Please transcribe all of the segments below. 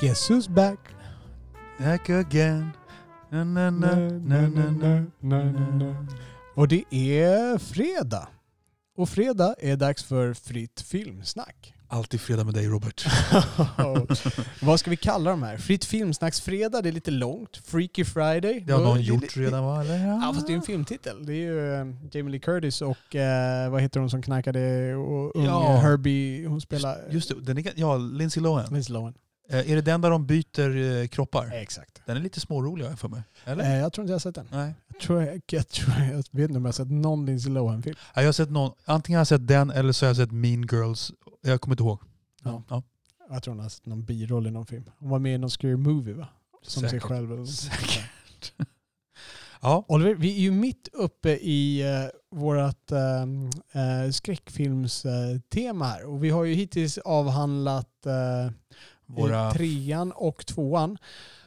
Guess who's back? Back again. Na, na, na, na, na, na, na, na. Och det är fredag. Och fredag är dags för fritt filmsnack. Alltid fredag med dig Robert. Vad ska vi kalla de här? Fritt filmsnacks-fredag, det är lite långt. Freaky Friday. Det har någon gjort redan va? Eller? Ja fast det är ju en filmtitel. Det är ju eh, Jamie Lee Curtis och eh, vad heter hon som knarkade och unge Ja. Herbie, hon spelar... Just det, den är, ja, Lindsay Lohan. Lindsay Lohan. Eh, är det den där de byter eh, kroppar? Exakt. Den är lite smårolig har jag för mig. Eller? Eh, jag tror inte jag har sett den. Nej. Jag, tror jag, jag, tror jag, jag vet inte om jag har sett någon Lindsay Lohan-film. Ja, Jag har sett någon, antingen har jag sett den eller så har jag sett Mean Girls. Jag kommer inte ihåg. Ja. Ja. Jag tror hon har sett någon biroll i någon film. Hon var med i någon scary movie va? Som sig Säkert. själv. Sånt där. Säkert. Ja, Oliver, vi är ju mitt uppe i uh, vårt uh, skräckfilmstema här. Och vi har ju hittills avhandlat uh, våra... trean och tvåan.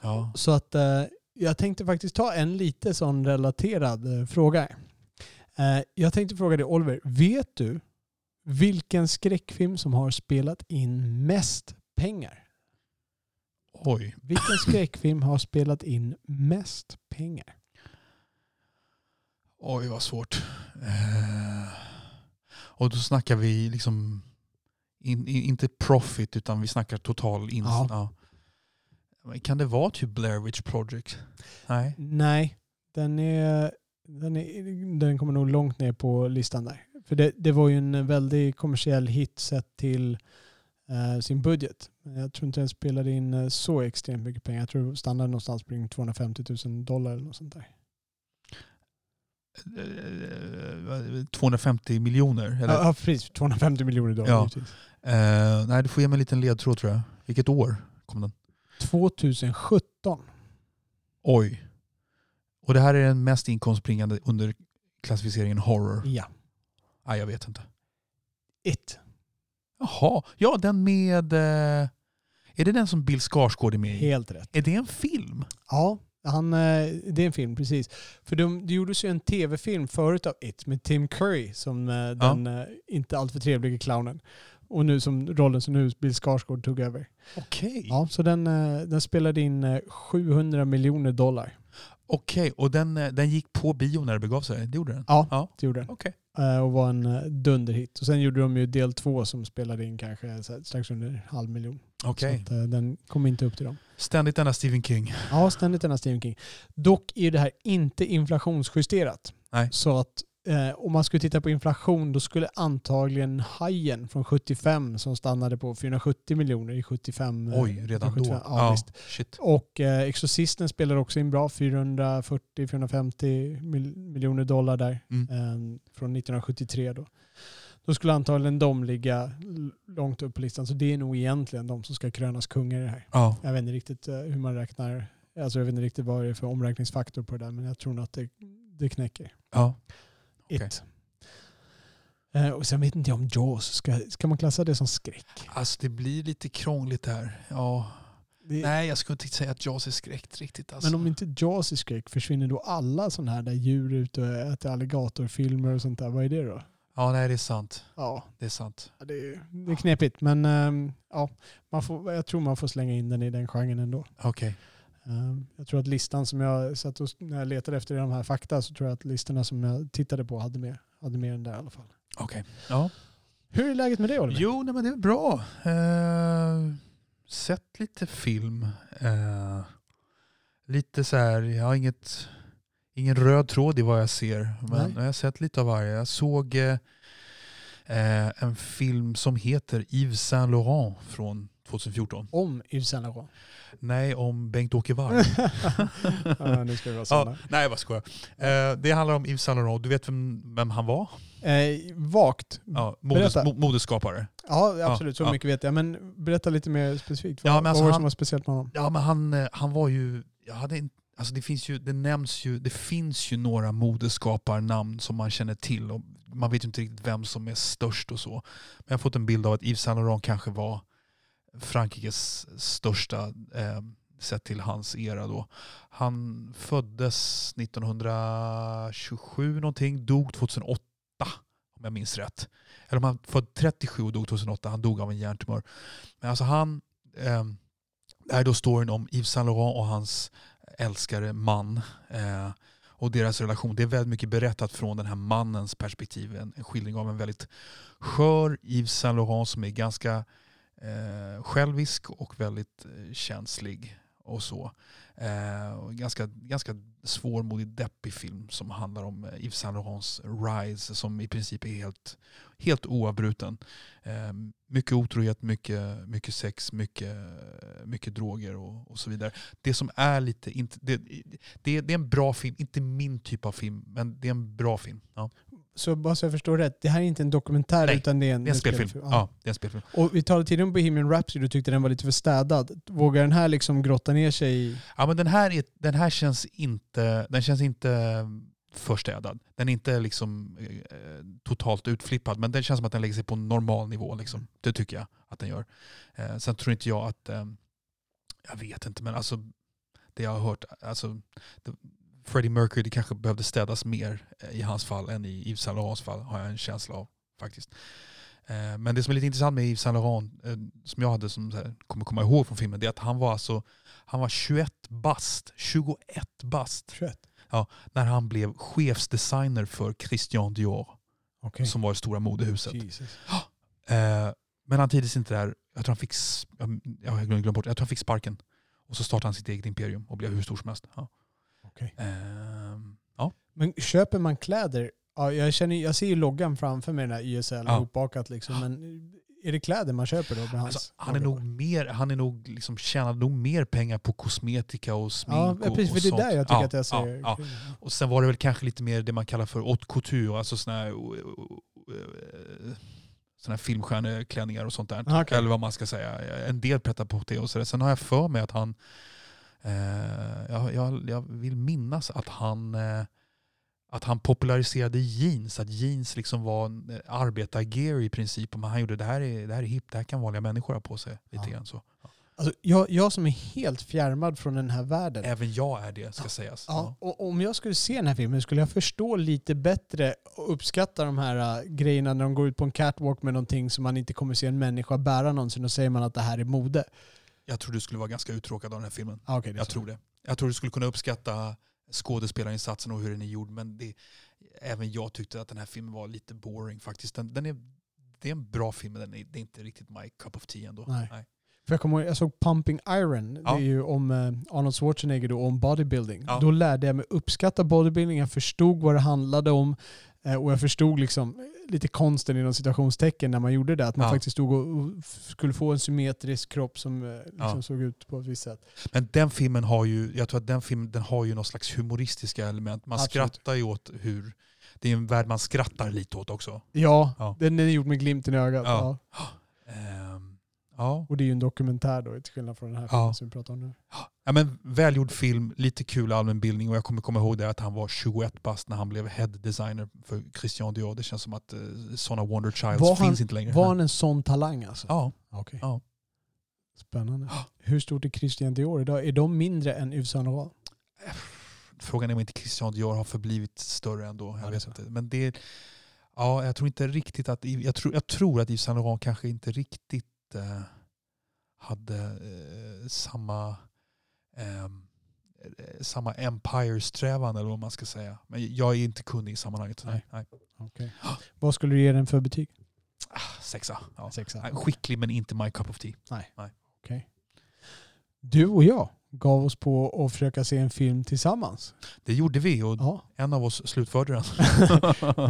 Ja. Så att eh, jag tänkte faktiskt ta en lite sån relaterad eh, fråga. Eh, jag tänkte fråga dig Oliver, vet du vilken skräckfilm som har spelat in mest pengar? Oj. Vilken skräckfilm har spelat in mest pengar? Oj vad svårt. Eh, och då snackar vi liksom in, in, inte profit utan vi snackar total insats. Ja. Kan det vara typ Blair Witch Project? Nej. Nej, den, är, den, är, den kommer nog långt ner på listan där. För det, det var ju en väldigt kommersiell hit sett till eh, sin budget. Jag tror inte den spelade in eh, så extremt mycket pengar. Jag tror standarden någonstans kring 250 000 dollar eller något sånt där. Eh, 250 miljoner? Eller? Ja, precis. 250 miljoner dollar. Ja. Eh, nej, du får ge mig en liten ledtråd tror jag. Vilket år kom den? 2017. Oj. Och det här är den mest inkomstbringande under klassificeringen horror? Ja. Nej, jag vet inte. It. Jaha, ja den med... Eh, är det den som Bill Skarsgård är med i? Helt rätt. Är det en film? Ja, han, eh, det är en film, precis. För de, det gjordes ju en tv-film förut av It med Tim Curry som eh, den eh, inte alltför trevliga clownen. Och nu som rollen som nu Bill Skarsgård tog över. Okej. Ja, så den, den spelade in eh, 700 miljoner dollar. Okej, och den, eh, den gick på bio när det begav sig? Det gjorde den? Ja, Ja. det gjorde den. Okej. Eh, Och var en eh, dunderhit. Och sen gjorde de ju del två som spelade in kanske strax under en halv miljon. Okej. Så att, den kom inte upp till dem. Ständigt denna Stephen King. Ja, ständigt denna Stephen King. Dock är det här inte inflationsjusterat. Nej. Så att eh, om man skulle titta på inflation då skulle antagligen Hajen från 75 som stannade på 470 miljoner i 75. eh, Oj, redan då? 75, Ja, visst. shit. Och eh, Exorcisten spelar också in bra, 440-450 mil, miljoner dollar där Mm. eh, från 1973 då. Då skulle antagligen de ligga långt upp på listan. Så det är nog egentligen de som ska krönas kungar i det här. Ja. Jag vet inte riktigt eh, hur man räknar. Alltså jag vet inte riktigt vad det är för omräkningsfaktor på det där men jag tror nog att det, det knäcker. ja. It. Eh, och sen vet inte jag om Jaws, ska, ska man klassa det som skräck? Alltså det blir lite krångligt här. Ja. Det, Nej, jag skulle inte säga att Jaws är skräckt riktigt. Alltså. Men om inte Jaws är skräck, försvinner då alla sådana här där djur ute och äter alligatorfilmer och sånt där? Vad är det då? Ja, nej det är sant. Ja, Det är sant. det är, det är knepigt men ehm, ja, man får, jag tror man får slänga in den i den genren ändå. Okej. Ehm, Jag tror att listan som jag satt och, när jag letade efter de här fakta så tror jag att listorna som jag tittade på hade med, hade med den där i alla fall. Okej. Ja. Hur är läget med det Oliver? Jo, nej, men det är bra. Eh, sett lite film. Eh, lite så här, jag har inget, ingen röd tråd i vad jag ser. Men Nej. jag har sett lite av varje. Jag såg eh, eh, en film som heter Yves Saint Laurent från 2014. Om Yves Saint Laurent. Nej, om Bengt-Åke Varg. ja, nu ska vi vara ja, sådana. nej, jag bara skojar. Eh, det handlar om Yves Saint Laurent. Du vet vem, vem han var? Eh, vagt. Ja, modes, modeskapare. Ja, absolut. Så ja. mycket vet jag. Men berätta lite mer specifikt. Ja, Vad, men alltså vad var det som var speciellt med honom? Ja men han, eh, han var ju, jag hade inte, alltså det finns ju, det nämns ju, det finns ju några modeskaparnamn som man känner till och man vet ju inte riktigt vem som är störst och så. Men jag har fått en bild av att Yves Saint Laurent kanske var Frankrikes största eh, sett till hans era då. Han föddes 1927 någonting, dog 2008 om jag minns rätt. Eller om han född 37 och dog 2008, han dog av en hjärntumör. Men alltså han, eh, Det här är då storyn om Yves Saint Laurent och hans älskare man. Eh, och deras relation. Det är väldigt mycket berättat från den här mannens perspektiv. En, en skildring av en väldigt skör Yves Saint Laurent som är ganska eh, självisk och väldigt eh, känslig. och så. Eh, ganska, ganska svårmodig, deppig film som handlar om eh, Yves Saint Laurents rise som i princip är helt, helt oavbruten. Eh, mycket otrohet, mycket, mycket sex, mycket, mycket droger och, och så vidare. Det som är lite, inte, det, det, det är en bra film, inte min typ av film, men det är en bra film. Ja. Så bara så jag förstår rätt, det här är inte en dokumentär Nej, utan det är en, Det är en spelfilm. Ja. Ja, det är en spelfilm. Och vi talade tidigare om Bohemian Rhapsody, du tyckte den var lite för städad. Vågar den här liksom grotta ner sig i... Ja, men den, här är, den här känns inte, den känns inte förstädad. Den är inte liksom eh, totalt utflippad, men den känns som att den lägger sig på normal nivå. Liksom. Det tycker jag att den gör. Eh, sen tror inte jag att, eh, jag vet inte, men alltså det jag har hört, alltså det, Freddie Mercury det kanske behövde städas mer eh, i hans fall än i Yves Saint Laurents fall, har jag en känsla av faktiskt. Eh, Men det som är lite intressant med Yves Saint Laurent, eh, som jag hade som här, kommer komma ihåg från filmen, det är att han var alltså han var 21 bast, 21 bast 21? när han blev chefsdesigner för Christian Dior, Okej. som var det stora modehuset. Eh, men han trivdes inte där. Jag tror han fick, jag, jag glömt bort, jag tror han fick sparken. Och så startade han sitt eget imperium och blev hur stor som helst. Ja. Okej. Ehm, ja. Men köper man kläder? Ja, jag, känner, jag ser ju loggan framför mig, den här YSL, Ja. ihopbakat liksom. Men är det kläder man köper då? Med hans Alltså, han är nog mer, han är nog liksom tjänar nog mer pengar på kosmetika och smink Ja, och, precis. och För det är sånt. där jag tycker Ja, att jag ser... ja, ja. Och sen var det väl kanske lite mer det man kallar för haute couture, alltså såna här, eh, såna här filmstjärneklänningar och sånt där. Ah, okej. Eller vad man ska säga. En del petar på det och sådär. Sen har jag för mig att han, jag, jag, jag vill minnas att han eh, att han populariserade jeans, att jeans liksom var eh, arbetargear i princip. Men han gjorde det här är, det här är hippt, det här kan vanliga människor ha på sig. Lite Ja. grann så. Alltså, jag, jag som är helt fjärmad från den här världen. Även jag är det, ska Ja. sägas. Ja, och om jag skulle se den här filmen skulle jag förstå lite bättre och uppskatta de här äh, grejerna när de går ut på en catwalk med någonting som man inte kommer se en människa bära någonsin och säger man att det här är mode. Jag tror du skulle vara ganska uttråkad av den här filmen. Ah, okay, Jag så. tror det. Jag tror du skulle kunna uppskatta skådespelarinsatsen och hur den är gjord. Men det, även jag tyckte att den här filmen var lite boring faktiskt. Den, den är, det är en bra film men den är, det är inte riktigt my cup of tea ändå. Nej. För jag kommer ihåg, jag såg Pumping Iron. Ja. Det är ju om eh, Arnold Schwarzenegger då, om bodybuilding. Ja. Då lärde jag mig uppskatta bodybuilding. Jag förstod vad det handlade om. eh, Och jag förstod liksom lite konsten inom citationstecken när man gjorde det. Att man Ja. faktiskt stod och skulle få en symmetrisk kropp som eh, liksom såg ut på ett visst sätt. Men den filmen har ju, jag tror att den filmen den har ju någon slags humoristiska element. Man Absolut. skrattar ju åt hur, det är en värld man skrattar lite åt också. Ja, den är gjord med glimten i ögat. Ja. Ja. Ja. Och det är ju en dokumentär då, till skillnad från den här Ja. filmen som vi pratar om nu. Ja, men välgjord film, lite kul allmänbildning och jag kommer komma ihåg det att han var 21 bast när han blev head designer för Christian Dior. Det känns som att eh, sådana Wonder Childs Var han- finns inte längre. Var han en sån talang alltså? Ja, Okej. Ja. Spännande. Hur stort är Christian Dior idag? Är de mindre än Yves Saint Laurent? frågan är om inte Christian Dior har förblivit större ändå. Ja, Jag det vet inte. Men det, ja, jag tror inte riktigt att, jag tror, jag tror att Yves Saint Laurent kanske inte riktigt eh, hade eh, samma ehm, eh, samma empire-strävan eller vad man ska säga. Men jag är inte kunnig i sammanhanget. Nej. Nej. Okej. Vad skulle du ge den för betyg? Ah, sexa. Ja. Sexa. Nej, Skicklig men inte my cup of tea. Okej. Du och jag gav oss på att försöka se en film tillsammans. Det gjorde vi och Ja. en av oss slutförde den.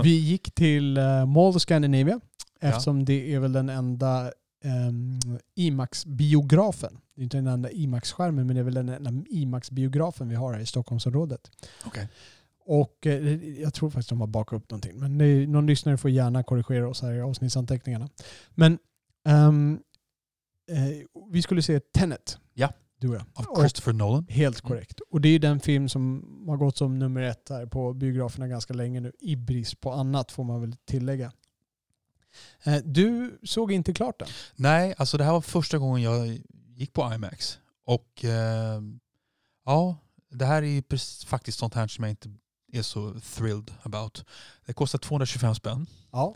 Vi gick till uh, Mall of Scandinavia eftersom det är väl den enda IMAX-biografen. Det är inte den enda IMAX-skärmen men det är väl den enda IMAX-biografen vi har här i Stockholmsområdet. Okej. Och eh, jag tror faktiskt de har bakat upp någonting. Men någon lyssnare får gärna korrigera oss här i avsnittsanteckningarna. Men ehm, eh, vi skulle se Tenet. Ja. Du och jag. Av Och- Christopher Nolan. Helt korrekt. Och det är den film som har gått som nummer ett här på biograferna ganska länge nu. I brist på annat får man väl tillägga. Eh, Du såg inte klart den? Nej, alltså det här var första gången jag gick på IMAX. Och eh, ja, det här är ju faktiskt sånt här som jag inte är så thrilled about. Det kostar 225 spänn. Ja.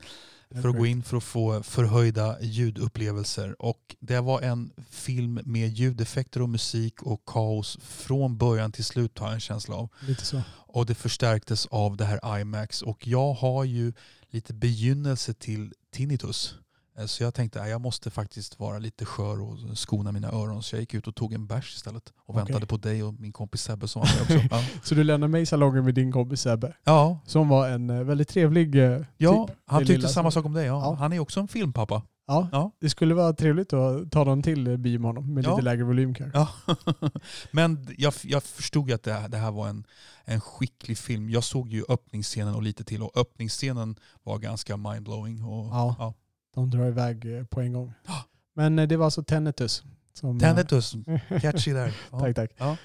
för att gå in för att få förhöjda ljudupplevelser. Och det var en film med ljudeffekter och musik och kaos från början till slut har jag en känsla av. Lite så. Och det förstärktes av det här IMAX. Och jag har ju lite begynnelse till tinnitus. Eh, Så jag tänkte att jag måste faktiskt vara lite skör och skona mina öron. Så jag gick ut och tog en bärs istället. Och Okej. väntade på dig och min kompis Sebbe som var med också. Ja, Så du lämnar mig i salongen med din kompis Sebbe, ja, som var en eh, väldigt trevlig eh, ja typ. han tyckte samma sak om dig. Ja. Ja. Han är också en filmpappa. Ja, Ja. det skulle vara trevligt att ta dem till bio med honom med Ja. lite lägre volym kanske. Ja. Men jag, jag förstod att det, här- det här var en, en skicklig film. Jag såg ju öppningsscenen och lite till. Och öppningsscenen var ganska mindblowing. Och, Ja. ja. De drar iväg eh, på en gång. Men eh, det var alltså Tennetus. Som, eh, Tinnitus, catchy där. Tack, tack. Ja.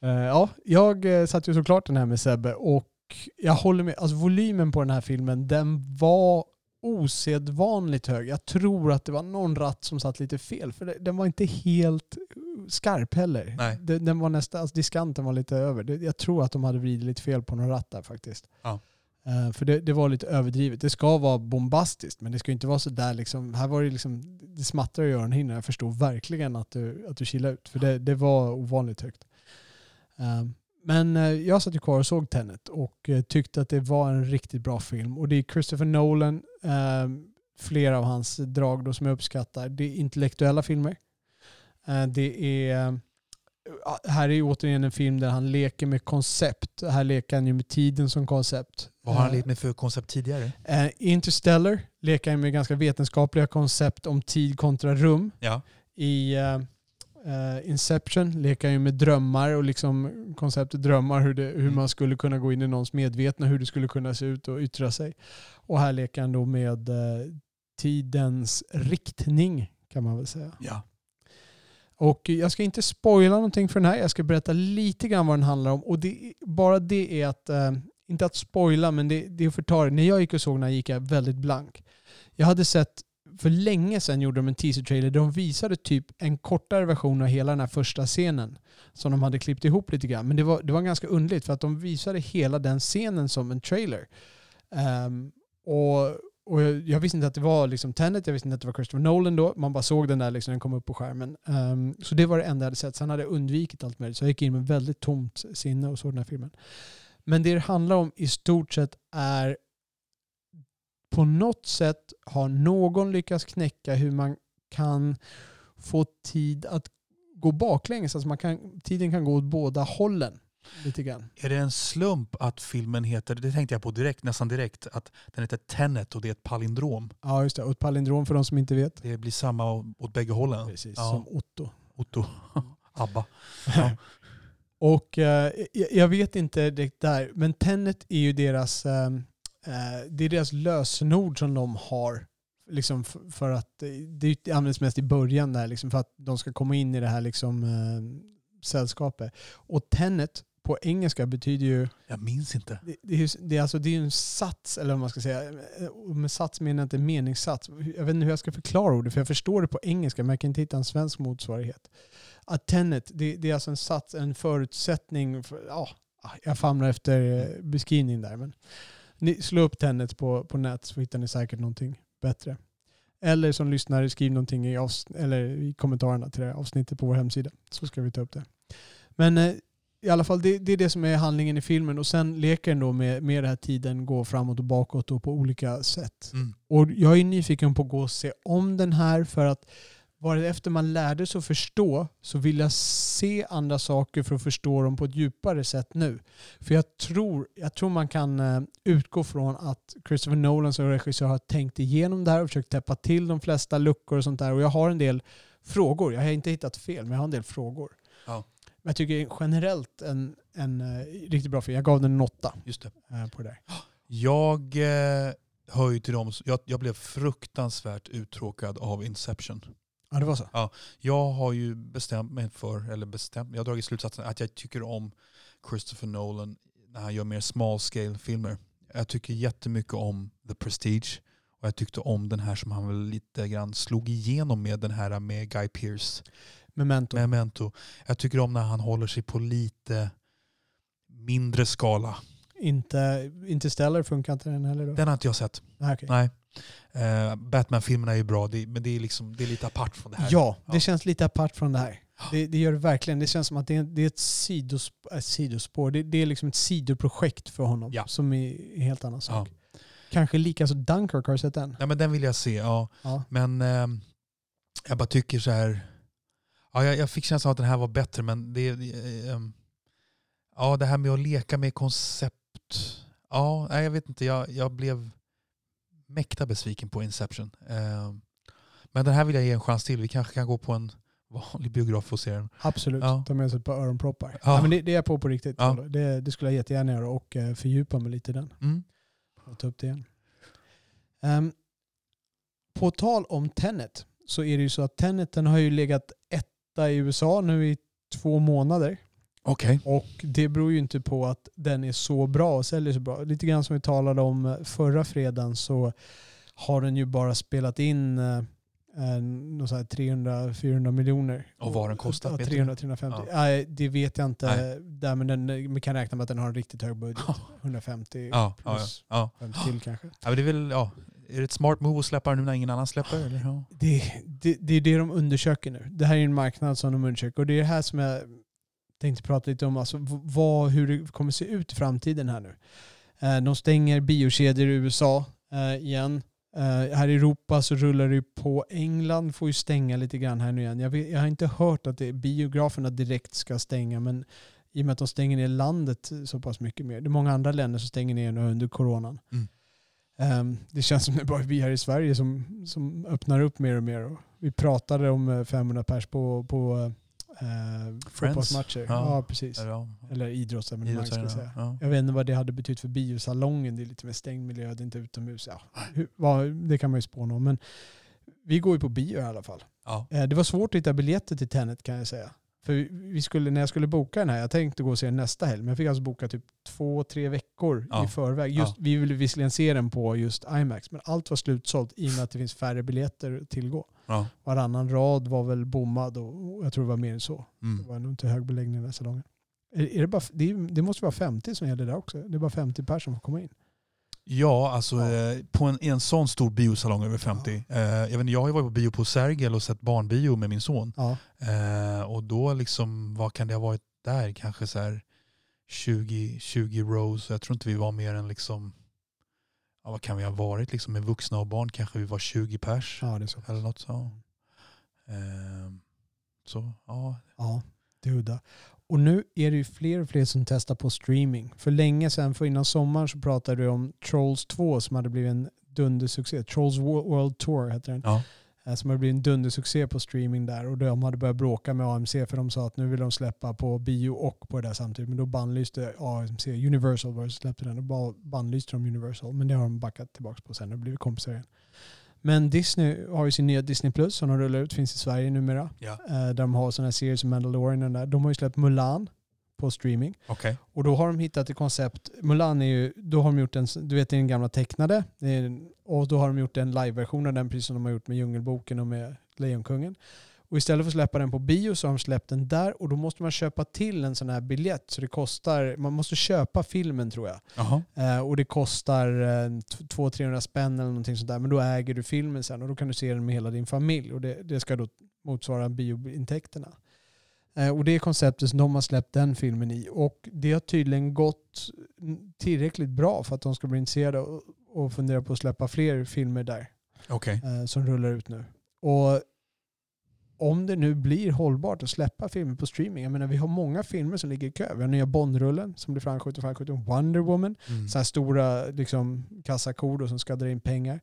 Ja, jag satt ju såklart den här med Sebbe och jag håller med. Alltså volymen på den här filmen, den var osedvanligt hög. Jag tror att det var någon ratt som satt lite fel. För det, den var inte helt skarp heller. Nej. Den, den var nästan, alltså diskanten var lite över. Det, jag tror att de hade vridit lite fel på någon ratt där faktiskt. Ja. Eh, för det, det var lite överdrivet. Det ska vara bombastiskt men det ska inte vara så där liksom. Här var det liksom, det smattrar i öronhinnan. Jag förstår verkligen att du, att du chillade ut. För det, det var ovanligt högt. Eh, men eh, jag satt ju kvar och såg Tenet och eh, tyckte att det var en riktigt bra film. Och det är Christopher Nolan, eh, flera av hans drag då som jag uppskattar. Det är intellektuella filmer. Eh, det är, här är återigen en film där han leker med koncept. Här leker han ju med tiden som koncept. Vad har han lekt med för koncept tidigare? Interstellar leker han med ganska vetenskapliga koncept om tid kontra rum. Ja. I eh, Inception leker han ju med drömmar och liksom konceptet drömmar, hur, det, hur Mm. man skulle kunna gå in i någons medvetna, hur det skulle kunna se ut och yttra sig. Och här leker han då med eh, tidens riktning kan man väl säga. ja. Och jag ska inte spoila någonting för den här. Jag ska berätta lite grann vad den handlar om. Och det, bara det är att, eh, inte att spoila, men det, det är att förta det. När jag gick och såg den här gick jag väldigt blank. Jag hade sett, för länge sedan gjorde de en teaser-trailer där de visade typ en kortare version av hela den här första scenen. Som de hade klippt ihop lite grann. Men det var, det var ganska underligt för att de visade hela den scenen som en trailer. Um, och och jag, jag visste inte att det var liksom Tenet, jag visste inte att det var Christopher Nolan då. Man bara såg den där liksom, den kom upp på skärmen. Um, så det var det enda jag hade sett. Sen hade jag undvikit allt möjligt. Så jag gick in med väldigt tomt sinne och såg den här filmen. Men det det handlar om i stort sett är på något sätt har någon lyckats knäcka hur man kan få tid att gå baklänges. Alltså man kan, tiden kan gå åt båda hållen. Lite grann. Är det en slump att filmen heter, det tänkte jag på direkt, nästan direkt, att den heter Tenet och det är ett palindrom. Ja, just det. Och ett palindrom för de som inte vet. Det blir samma åt bägge hållen. Precis, Ja. som Otto. Otto. Abba. Och eh, jag- vet inte direkt där, men Tenet är ju deras, eh, det är deras lösenord som de har. Liksom för att eh, det används mest i början där, liksom för att de ska komma in i det här liksom, eh, sällskapet. Och Tenet på engelska betyder ju, Jag minns inte. det, det, är, det, är alltså, det är en sats, eller vad man ska säga. Eh, med sats menar jag inte en meningssats. Jag vet inte hur jag ska förklara ordet, för jag förstår det på engelska, men jag kan inte hitta en svensk motsvarighet. Att tenet, det, det är alltså en sats, en förutsättning. För, ja, jag famlar efter eh, beskrivning där. Men ni, slå upp tenet på, på nät så hittar ni säkert någonting bättre. Eller som lyssnare, skriv någonting i, eller i kommentarerna till det här avsnittet på vår hemsida. Så ska vi ta upp det. Men eh, i alla fall, det, det är det som är handlingen i filmen. Och sen leker den då med, med den här tiden, gå framåt och bakåt och på olika sätt. Mm. Och jag är nyfiken på att gå och se om den här för att var det efter man lärde sig att förstå så vill jag se andra saker för att förstå dem på ett djupare sätt nu. För jag tror, jag tror man kan eh, utgå från att Christopher Nolan som regissör har tänkt igenom det här och försökt täppa till de flesta luckor och sånt där. Och jag har en del frågor. Jag har inte hittat fel, men jag har en del frågor. Ja. Men jag tycker generellt en, en eh, riktigt bra film. Jag gav den en åtta Just det. eh, på det där. Jag eh, hör ju till dem, jag, jag blev fruktansvärt uttråkad av Inception. Ja, det var så. Jag har ju bestämt mig för, eller bestämt, jag har dragit slutsatsen att jag tycker om Christopher Nolan när han gör mer small scale filmer. Jag tycker jättemycket om The Prestige och jag tyckte om den här som han väl lite grann slog igenom med, den här med Guy Pearce, Memento. Memento. Jag tycker om när han håller sig på lite mindre skala. Inte, Interstellar funkar inte den heller då? Den har inte jag sett. Nej, okej. Nej. Eh, Batman-filmerna är ju bra, det, men det är, liksom, det är lite apart från det här. Ja, det Ja. känns lite apart från det här. Det, det gör det verkligen. Det känns som att det är, det är ett sidospår. Ett sidospår. Det, det är liksom ett sidoprojekt för honom Ja. som är en helt annan sak. Ja. Kanske lika så Dunkirk, har du sett den? Ja, men den vill jag se, ja. Ja. Men ehm, jag bara tycker så här. Ja, jag, jag fick känslan av att den här var bättre, men det, ehm, ja, det här med att leka med koncept. Ja, nej, jag vet inte. Jag, jag blev mäkta besviken på Inception. Ehm, men den här vill jag ge en chans till. Vi kanske kan gå på en vanlig biograf och se den. Absolut. Ja. Ta med sig ett par öronproppar. Ja. Ja. men det, det är jag på på riktigt. Ja. Det, det skulle jag jättegärna göra och eh, fördjupa mig lite i den. Mm. och ta upp det igen. Ehm, på tal om Tenet så är det ju så att Tenet den har ju legat etta i USA nu i två månader. Okej. Och det beror ju inte på att den är så bra och säljer så bra. Lite grann som vi talade om eh, förra fredagen så har den ju bara spelat in eh, eh, något så här 300-400 miljoner. Och vad har den kostat, Ja, vet du? 300-350. Nej, det vet jag inte. Nej. Där, men den, vi kan räkna med att den har en riktigt hög budget. 150 Ja, ja, ja. plus ja. 50 till kanske. ja men det är väl, ja. Är det ett smart move att släppa den nu när ingen annan släpper? Eller? Ja. Det, det, det är det de undersöker nu. Det här är en marknad som de undersöker. Och det är det här som jag tänkte prata lite om. Alltså, vad, hur det kommer se ut i framtiden här nu. Eh, De stänger biokedjor i USA eh, igen. Eh, Här i Europa så rullar det på. England får ju stänga lite grann här nu igen. Jag, vet, jag har inte hört att det, biograferna direkt ska stänga. Men i och med att de stänger ner landet så pass mycket mer. Det är många andra länder som stänger ner nu under coronan. Mm. Ehm, det känns som det är bara vi här i Sverige som, som öppnar upp mer och mer. Vi pratade om eh, 500 pers på, på eh, fotbollsmatcher. Ja. Ja. precis. Ja. Eller idrottsevenemang ska jag säga. Ja. Jag vet inte vad det hade betytt för biosalongen. Det är lite mer stängd miljö, det är inte utomhus. Ja, hur, vad, det kan man ju spåna om. Men vi går ju på bio i alla fall. Ja. Eh, Det var svårt att hitta biljetter till Tenet kan jag säga. För vi skulle, när jag skulle boka den här, jag tänkte gå och se den nästa helg, men jag fick alltså boka typ två, tre veckor Ja. i förväg. Just, Ja. Vi ville visserligen se den på just IMAX, men allt var slutsålt i och med att det finns färre biljetter att tillgå. Ja. Varannan rad var väl bommad och jag tror det var mer än så. Det Mm. var nog inte hög beläggning den salongen. Är, är det, bara, det, det måste vara 50 som gäller där också. Det är bara 50 personer som får komma in. Ja, alltså Ja. eh, på en, en sån stor biosalong över 50. Eh, jag, vet, inte, jag har ju varit på bio på Sergel och sett barnbio med min son. Ja. Eh, och då liksom, vad kan det ha varit där? Kanske så här 20, 20 rows. Jag tror inte vi var mer än liksom, ja, vad kan vi ha varit liksom med vuxna och barn? Kanske vi var 20 pers. ja, det är så. Eller något så. Eh, så ja, Ja, det är udda. Och nu är det ju fler och fler som testar på streaming. För länge sedan, för innan sommaren, så pratade vi om Trolls 2 som hade blivit en dundersuccé. Trolls Wo- World Tour heter den. ja, Som hade blivit en dundersuccé på streaming där. Och de hade börjat bråka med AMC för de sa att nu vill de släppa på bio och på det där samtidigt. Men då bannlyste AMC, Universal var släppte den. Bara bannlyste de Universal. Men det har de backat tillbaka på sen och blivit kompisar igen. Men Disney har ju sin nya Disney Plus som de rullar ut, finns i Sverige numera. ja. Eh, där de har sådana här serier som Mandalorian och där. De har ju släppt Mulan på streaming. okej. Och då har de hittat ett koncept. Mulan är ju, då har de gjort en, du vet den gamla tecknade. En- och då har de gjort en live-version av den precis som de har gjort med Djungelboken och med Lejonkungen. Och istället för att släppa den på bio så har de släppt den där och då måste man köpa till en sån här biljett. Så det kostar, man måste köpa filmen tror jag. Eh, och det kostar eh, 200-300 spänn eller någonting sånt där. Men då äger du filmen sen och då kan du se den med hela din familj. Och det, det ska då motsvara biointäkterna. Eh, och det är konceptet som de har släppt den filmen i. Och det har tydligen gått tillräckligt bra för att de ska bli intresserade och, fundera på att släppa fler filmer där Okej. eh, som rullar ut nu. Och om det nu blir hållbart att släppa filmer på streaming. Jag menar vi har många filmer som ligger i kö. Vi har nya Bondrullen som blir framskjuten, framskjuten. Wonder Woman. Mm. Så här stora liksom, kassakor som ska dra in pengar.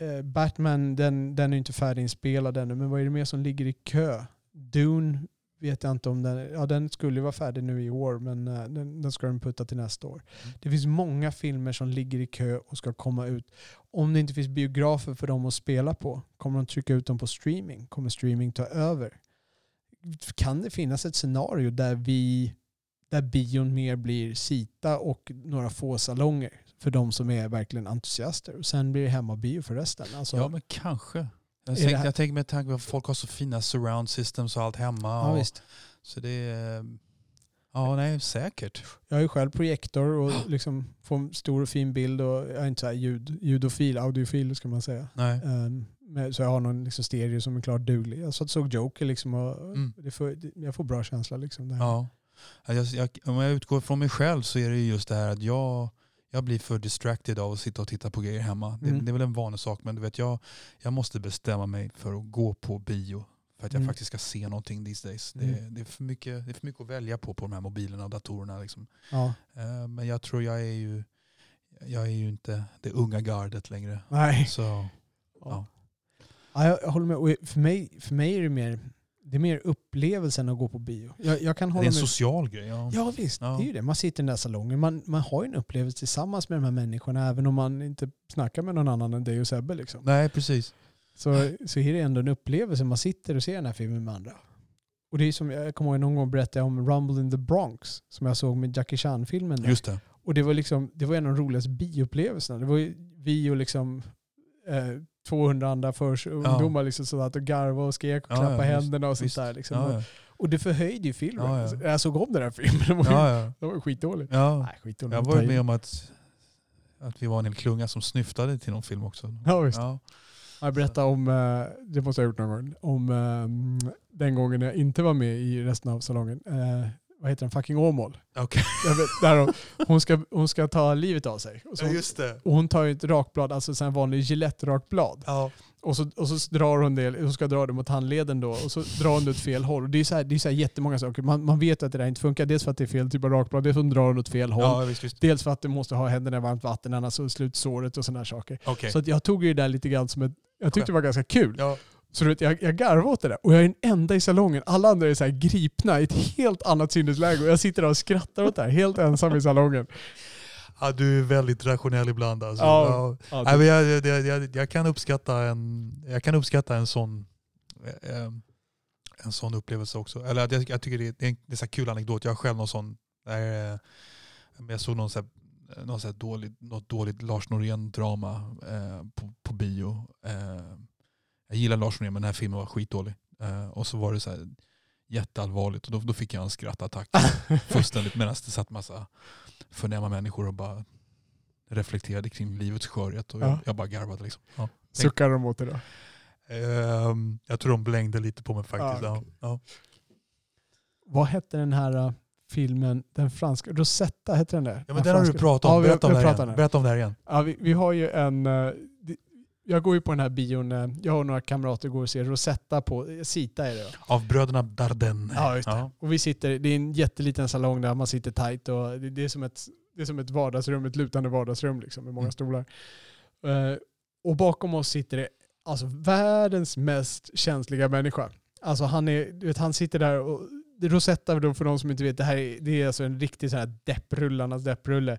Eh, Batman, den, den är inte färdiginspelad ännu. Men vad är det mer som ligger i kö? Dune vet jag inte om den... Ja, den skulle vara färdig nu i år, men eh, den, den ska de putta till nästa år. Mm. Det finns många filmer som ligger i kö och ska komma ut. Om det inte finns biografer för dem att spela på, kommer de trycka ut dem på streaming? Kommer streaming ta över? Kan det finnas ett scenario där vi där bion mer blir Sita och några få salonger för de som är verkligen entusiaster. Och sen blir det hemmabio för resten. Alltså, Ja, men kanske. Jag, här- jag tänker med tanke på att folk har så fina surround systems och allt hemma. ja, och, så det är... Ja, nej, säkert. Jag har ju själv projektor och liksom får en stor och fin bild och jag är inte så här ljud, ljudofil, audiofil ska man säga. Nej. Um, så jag har någon liksom stereo som är klart duglig. Jag satt såg Joker liksom och Mm. får, jag får bra känsla. Liksom där. Ja. Ja, Jag, jag, om jag utgår från mig själv så är det ju just det här att jag, jag blir för distracted av att sitta och titta på grejer hemma. Det, Mm. det är väl en vanlig sak men du vet jag, jag måste bestämma mig för att gå på bio. För att jag Mm. faktiskt ska se någonting these days. Det, Mm. det, är för mycket, det är för mycket att välja på på de här mobilerna och datorerna. Liksom. Ja. Eh, men jag tror jag är ju jag är ju inte det unga gardet längre. Nej. Så Ja. Ja. Ja, jag, håller med. För, mig, för mig är det mer, det är mer upplevelsen att gå på bio. Jag, jag kan det är hålla en med. social grej. Ja. Ja visst, Ja. det är ju det. Man sitter i den där salongen. Man, man har ju en upplevelse tillsammans med de här människorna även om man inte snackar med någon annan än dig och Sebbe. Liksom. Nej precis. Så, så är det ändå en upplevelse. Man sitter och ser den här filmen med andra. Och det är som, jag kommer ihåg någon gång berättade om Rumble in the Bronx som jag såg med Jackie Chan-filmen. Just det. Och det var, liksom, det var en av de roligaste bioupplevelserna. Det var ju vi och liksom eh, 200 andra förs ungdomar liksom så att och garva och skrek och Ja, klappa ja, händerna och sånt där. Liksom. Ja. Och det förhöjde ju filmen. Ja, ja. Jag såg om den här filmen. Den var, ju- Ja, ja. var skitdålig. Ja. Nej, skitdålig. Jag var ju med om att, att vi var en hel klunga som snyftade till någon film också. Ja, visst. Ja. Jag berättade om, eh, det måste jag ha gjort någon gång, om eh, den gången jag inte var med i resten av salongen. Vad heter den? Fucking Åmål. Där hon, hon, ska, hon ska ta livet av sig. Och, så, Ja, just det. och hon tar ju ett rakblad, alltså en vanlig Gillette-rakblad. Ja. Och så, och så drar hon det, hon ska dra det mot handleden då, och så drar hon det åt fel håll. Och det är så här, det är så här jättemånga saker. Man, man vet att det där inte funkar. Dels för att det är fel typ av rakblad, dels för att hon drar den åt fel håll. Ja, visst, visst. Dels för att du måste ha händerna i varmt vatten annars så slut såret och sådana saker. Okej. Så jag tog ju det där lite grann som ett, jag tyckte det var ganska kul. Så du vet, jag, jag garvade åt det där. Och jag är den enda i salongen. Alla andra är så här gripna i ett helt annat sinnesläge. Och jag sitter där och skrattar åt det här, helt ensam i salongen. ja, du är väldigt rationell ibland alltså. Ja. Ja. Ja, jag, jag, jag, jag, kan uppskatta en, jag kan uppskatta en sån eh, en sån upplevelse också. Eller jag, jag tycker det är, det är en, det är så kul anekdot. Jag har själv någon sån, där, eh, jag såg någon så här, någon så här dålig, något dåligt Lars Norén-drama eh, på, på bio. Eh, jag gillar Lars Norén men den här filmen var skitdålig. Eh, och så var det så här jätteallvarligt och då, då fick jag en skrattattack fullständigt medan det satt massa förnäma människor och bara reflekterade kring livets skörhet och jag, Ja. jag bara garvade. Liksom. Ja. Suckar de åt det då? Ehm, jag tror de blängde lite på mig faktiskt. Ah, Ja, ja. Vad hette den här uh, filmen, den franska, Rosetta hette den där? ja men den har du pratat om. Ja, vi Berätta, om vi det här igen. den. Berätta om det här igen. Ja, vi, vi har ju en... di- jag går ju på den här bion, eh, jag och några kamrater går och ser Rosetta på, Sita är det va? Av bröderna Dardenne. Ja, just det. Ja. Och vi sitter, det är en jätteliten salong där man sitter tajt och det, är, som ett, det är som ett vardagsrum, ett lutande vardagsrum liksom, med många Mm. stolar. Eh, och bakom oss sitter det alltså världens mest känsliga människa. Alltså han, är, du vet, han sitter där och Rosetta då för de som inte vet, det här är, det är alltså en riktig så här depprullarnas depprulle.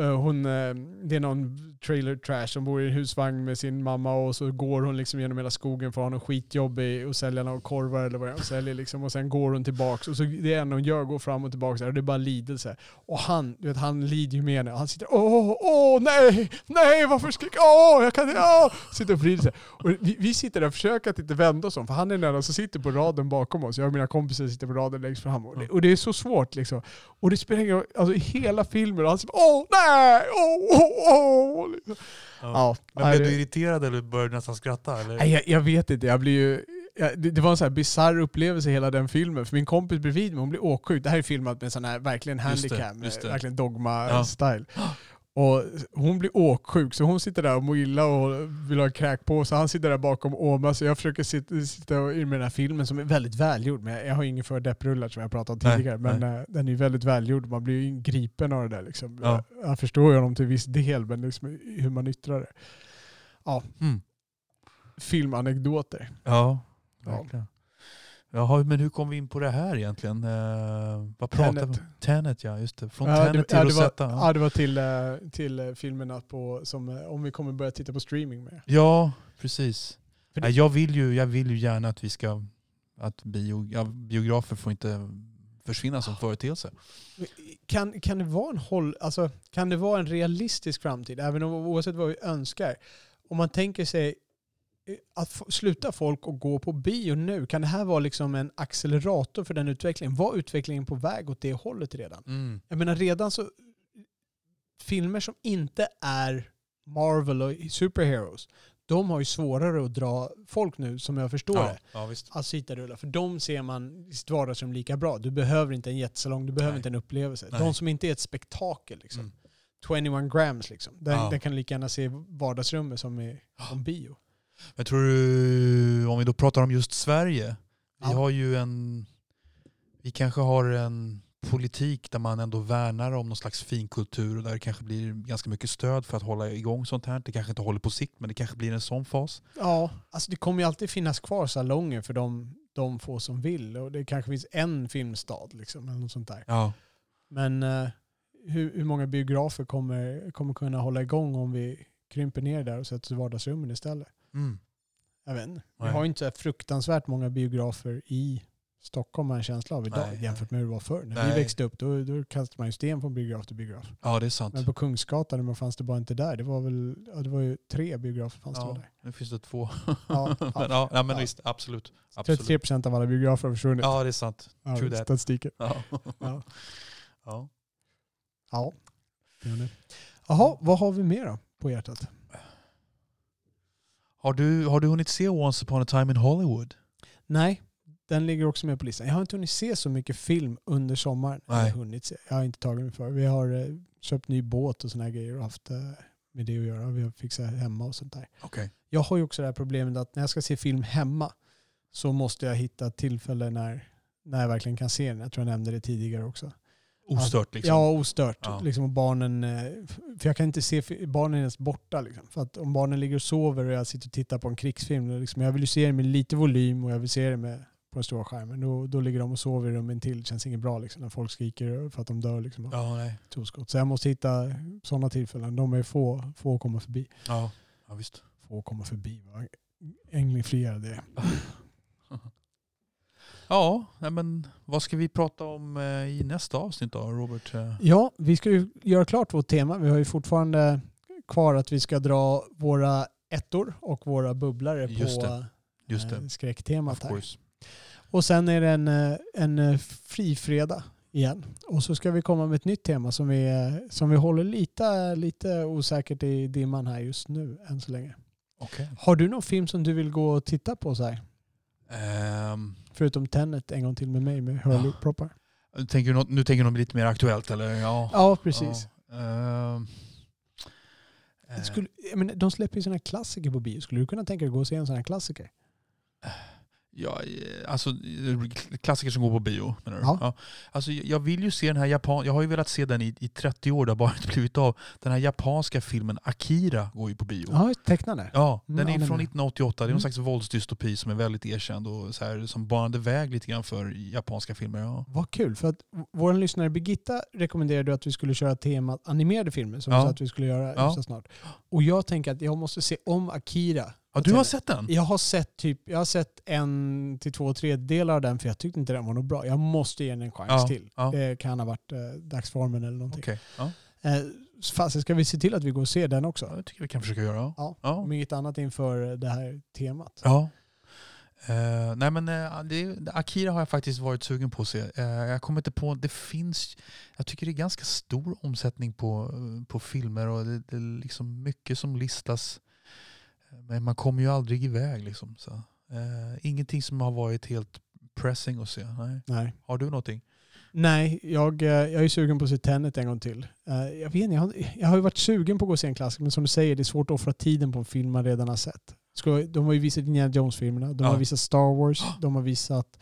Eh, Hon, eh, det är någon trailer trash som bor i en husvagn med sin mamma och så går hon liksom genom hela skogen för att ha någon skitjobb i att sälja några korvar eller vad hon säljer liksom. Och sen går hon tillbaks och så det enda hon gör går fram och tillbaka och det är bara lidelse. Och han, du vet, han lider ju med henne. Han sitter åh, åh, nej, nej, varför skriker åh, jag kan inte, åh, sitter och vrider sig. Och vi, vi sitter där och försöker att inte vända oss om, för han är den enda som sitter på raden bakom oss. Jag och mina kompisar sitter på raden längst fram. Och det, och det är så svårt liksom. Och det spelar ingen roll, alltså i hela filmen, och han säger åh, nej, åh, åh, åh. Liksom. Ja. Ja, Men nej, blev du irriterad eller började du nästan skratta? Eller? Nej, jag, jag vet inte, jag blir ju... Det, var en sån här bizarr upplevelse hela den filmen. För min kompis bredvid mig, hon blev åksjuk. Det här är filmat med sån här verkligen det. verkligen Ja. Och hon blir åksjuk, så hon sitter där och mår illa och vill ha kräk på så Han sitter där bakom åmar, så jag försöker sitta, sitta och- med den här filmen som är väldigt välgjord. Men jag, har ingen för depprullar som jag pratat om Nej, tidigare. Men nej. eh, den är väldigt välgjord. Man blir ju gripen av det där. Liksom. Ja. Jag, jag förstår ju honom till viss del, men liksom hur man yttrar det. Ja, Mm. filmanekdoter. Ja, Ja. Jaha, men hur kom vi in på det här egentligen? Eh, vad pratar vi om? Tenet. Tenet, ja just det. Från Ja, Tenet det, till ja, det, var, Rosetta. ja, det var till, eh, till eh, filmerna på, som, eh, om vi kommer börja titta på streaming med. Ja, precis. För det- jag, vill ju, jag vill ju gärna att vi ska... Att bio, ja, biografer får inte försvinna som företeelse. Kan, kan, det vara en håll, alltså, kan det vara en realistisk framtid, även om, oavsett vad vi önskar? Om man tänker sig att sluta folk att gå på bio nu, kan det här vara liksom en accelerator för den utvecklingen? Var utvecklingen på väg åt det hållet redan? Mm. Jag menar redan så, filmer som inte är Marvel och superheroes, de har ju svårare att dra folk nu som jag förstår Ja, det. ja, visst. Att sitta rullar. För de ser man i sitt vardagsrum lika bra. Du behöver inte en jättesalong, du behöver Nej. inte en upplevelse. Nej. De som inte är ett spektakel liksom. Mm. 21 grams liksom. Den, Ja. den kan lika gärna se vardagsrummet som i som bio. Jag tror du, om vi då pratar om just Sverige, vi Ja. har ju en, vi kanske har en politik där man ändå värnar om någon slags finkultur och där det kanske blir ganska mycket stöd för att hålla igång sånt här. Det kanske inte håller på sikt men det kanske blir en sån fas. Ja, alltså det kommer ju alltid finnas kvar salonger för de, de få som vill. Och det kanske finns en filmstad liksom, eller något sånt där. Ja, Men eh, hur, hur många biografer kommer, kommer kunna hålla igång om vi krymper ner där och sätter vardagsrummen istället? Mm. Jag vet inte. Vi har ju inte så fruktansvärt många biografer i Stockholm har en känsla av idag Nej, jämfört med hur det var förr. När Nej. vi växte upp då, då kastade man ju sten från biograf till biograf. ja det är sant. Men på Kungsgatan men fanns det bara inte där. Det var väl ja, det var ju tre biografer fanns det Ja, väl där. nu finns det två. Ja, men, ja. ja, men visst, absolut. absolut. 33 procent av alla biografer har försvunnit. Ja, det är sant. Ja, true that. statistiken. Ja. Ja. Ja. Ja. Jaha, vad har vi mer då på hjärtat? Har, du, har du hunnit se Once upon a time in Hollywood? Nej, den ligger också med på listan. Jag har inte hunnit se så mycket film under sommaren. Nej. Jag, har hunnit se. jag har inte tagit mig för. Vi har eh, köpt ny båt och såna här grejer och haft eh, med det att göra. Vi har fixat hemma och sånt där. Okej. Jag har ju också det här problemet att när jag ska se film hemma så måste jag hitta ett tillfälle när, när jag verkligen kan se den. Jag tror jag nämnde det tidigare också. Ostört liksom. Ja, ostört. Ja. Liksom, och barnen, eh, för jag kan inte se barnen ens borta. Liksom. För att om barnen ligger och sover och jag sitter och tittar på en krigsfilm, liksom, jag vill ju se det med lite volym och jag vill se det med, på den stora skärmen. Då, då ligger de och sover i rummen till. Det känns inget bra liksom, när folk skriker för att de dör. Liksom, Ja, nej. Så jag måste hitta sådana tillfällen. De är få, få att komma förbi. Ja, ja visst. Få att komma förbi. Vad änglingfriare det. Ja, men vad ska vi prata om eh, i nästa avsnitt då, Robert? Eh, Ja, vi ska ju göra klart vårt tema. Vi har ju fortfarande kvar att vi ska dra våra ettor och våra bubblare Just på. Just eh, det. skräcktemat Of här. Och sen är det en, eh, en eh, frifredag igen. Och så ska vi komma med ett nytt tema som vi, eh, som vi håller lite, lite osäkert i dimman här just nu än så länge. Okej. Har du någon film som du vill gå och titta på så här? Ehm, Förutom Tenet en gång till med mig med hörlursproppar. tänker du något, nu tänker du något lite mer aktuellt eller? Ja, Ja, precis. Ja. Eh, Skulle, menar, de släpper ju sådana här klassiker på bio. Skulle du kunna tänka dig att gå och se en sån här klassiker? Ja, eh, alltså eh, klassiker som går på bio menar du? Ja. Alltså, jag vill ju se den här japan... Jag har ju velat se den i, i 30 år, det har bara inte blivit av. Den här japanska filmen Akira går ju på bio. Ja, tecknande. Ja, Mm, den är anime. från 1988. Det är Mm. någon slags våldsdystopi som är väldigt erkänd och så här, som banade väg lite grann för japanska filmer. Ja. Vad kul. För att vår lyssnare Birgitta rekommenderade att vi skulle köra temat animerade filmer som vi Ja. sa att vi skulle göra Ja. så snart. Och jag tänker att jag måste se om Akira. Ja, du har sett den? Jag har sett typ, jag har sett en till två tredjedelar av den för jag tyckte inte den var något bra. Jag måste ge den en chans Ja, till. ja. Det kan ha varit eh, dagsformen eller någonting. Okej. Ja. Eh, fast ska vi se till att vi går och ser den också? ja, det tycker vi kan försöka göra. Ja. Ja. Om inget annat inför det här temat. Ja. Eh, nej men eh, det, Akira har jag faktiskt varit sugen på att se. Eh, jag kommer inte på, det finns, jag tycker det är ganska stor omsättning på, eh, på filmer och det, det är liksom mycket som listas. Men man kommer ju aldrig iväg liksom. Så. Eh, ingenting som har varit helt pressing att se. Nej. Nej. Har du någonting? Nej, jag, eh, jag är sugen på att se Tenet en gång till. Eh, Jag, vet inte, jag, har, jag har ju varit sugen på att gå och se en klassiker, men som du säger, det är svårt att offra tiden på en film man redan har sett. De har ju visat Indiana Jones-filmerna, de Ja. har visat Star Wars, de har visat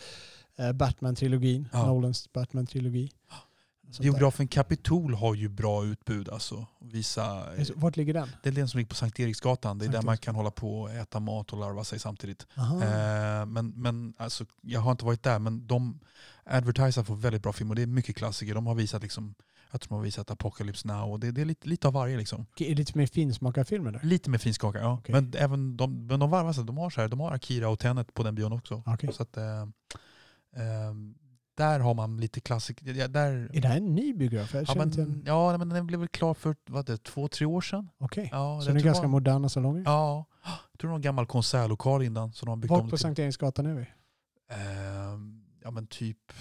eh, Batman-trilogin, Ja. Nolans Batman-trilogi. Biografen Kapitol har ju bra utbud alltså. Visa, Alltså, Vart ligger den? det är den som ligger på Sankt Eriksgatan. Det är Sankt där man kan hålla på och äta mat och larva sig samtidigt. Aha. Eh, men men alltså, jag har inte varit där, men de advertisar för väldigt bra filmer. Det är mycket klassiker. De har visat, liksom, jag tror de har visat Apocalypse Now och det, det är lite, lite av varje. Liksom. Okej, lite mer finsmakarfilmer där? Lite med finskaka, ja. Okej. Men även de, men de varvar sig. De har, så här, de har Akira och Tenet på den bion också. Okej. Så att, eh, eh, där har man lite klassiker. Ja, där, Är det här en ny biograf? Jag ja, men, igen- ja, men den blev väl klar för vad det, två, tre år sedan. Okej, Ja, så det är ganska bara- moderna salonger? Ja, jag tror det var en gammal konsertlokal innan. Så de har byggt Vart på till, Sankt Eriksgatan är vi? Ehm, ja men typ,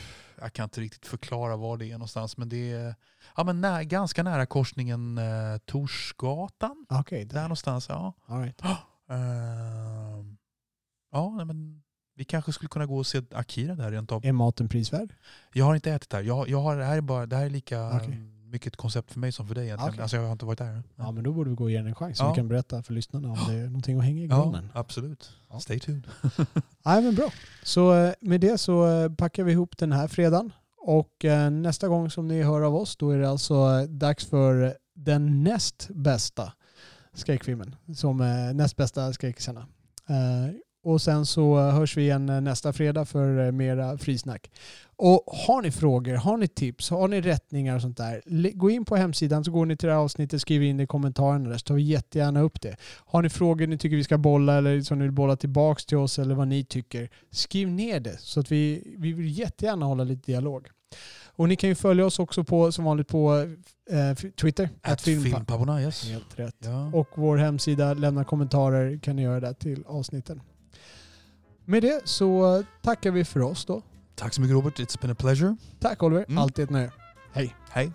jag kan inte riktigt förklara var det är någonstans. Men det är ja, men nä, ganska nära korsningen eh, Torsgatan. Okej, Där där. någonstans, ja. All right. Ehm, ja, men vi kanske skulle kunna gå och se Akira där rent av. Är maten prisvärd? Jag har inte ätit där. Jag, jag har, det, här är bara, det här är lika Okej. mycket ett koncept för mig som för dig egentligen. Okej. Alltså, jag har inte varit där. Ja, men då borde vi gå och ge den en chans. Så Ja. vi kan berätta för lyssnarna om det är någonting att hänga i ja granen. absolut. Ja. Stay tuned. Nej, men bra. Så eh, med det så eh, packar vi ihop den här fredagen. Och eh, nästa gång som ni hör av oss då är det alltså dags för den näst bästa skräckfilmen. Som näst bästa skräckisarna. Och sen så hörs vi igen eh, nästa fredag för eh, mera frisnack. Och har ni frågor, har ni tips, har ni rättningar och sånt där. Gå in på hemsidan så går ni till det här avsnittet, skriver in det i kommentarerna där så tar vi jättegärna upp det. Har ni frågor ni tycker vi ska bolla eller som ni vill bolla tillbaks till oss eller vad ni tycker. Skriv ner det så att vi, vi vill jättegärna hålla lite dialog. Och ni kan ju följa oss också på, som vanligt på eh, Twitter. Att film Pavonayas. Helt rätt. Ja. Och vår hemsida, lämna kommentarer kan ni göra där till avsnitten. Med det så tackar vi för oss då. Tack så mycket Robert, it's been a pleasure. Tack Oliver, Mm. alltid ett nöje. Hej. Hej.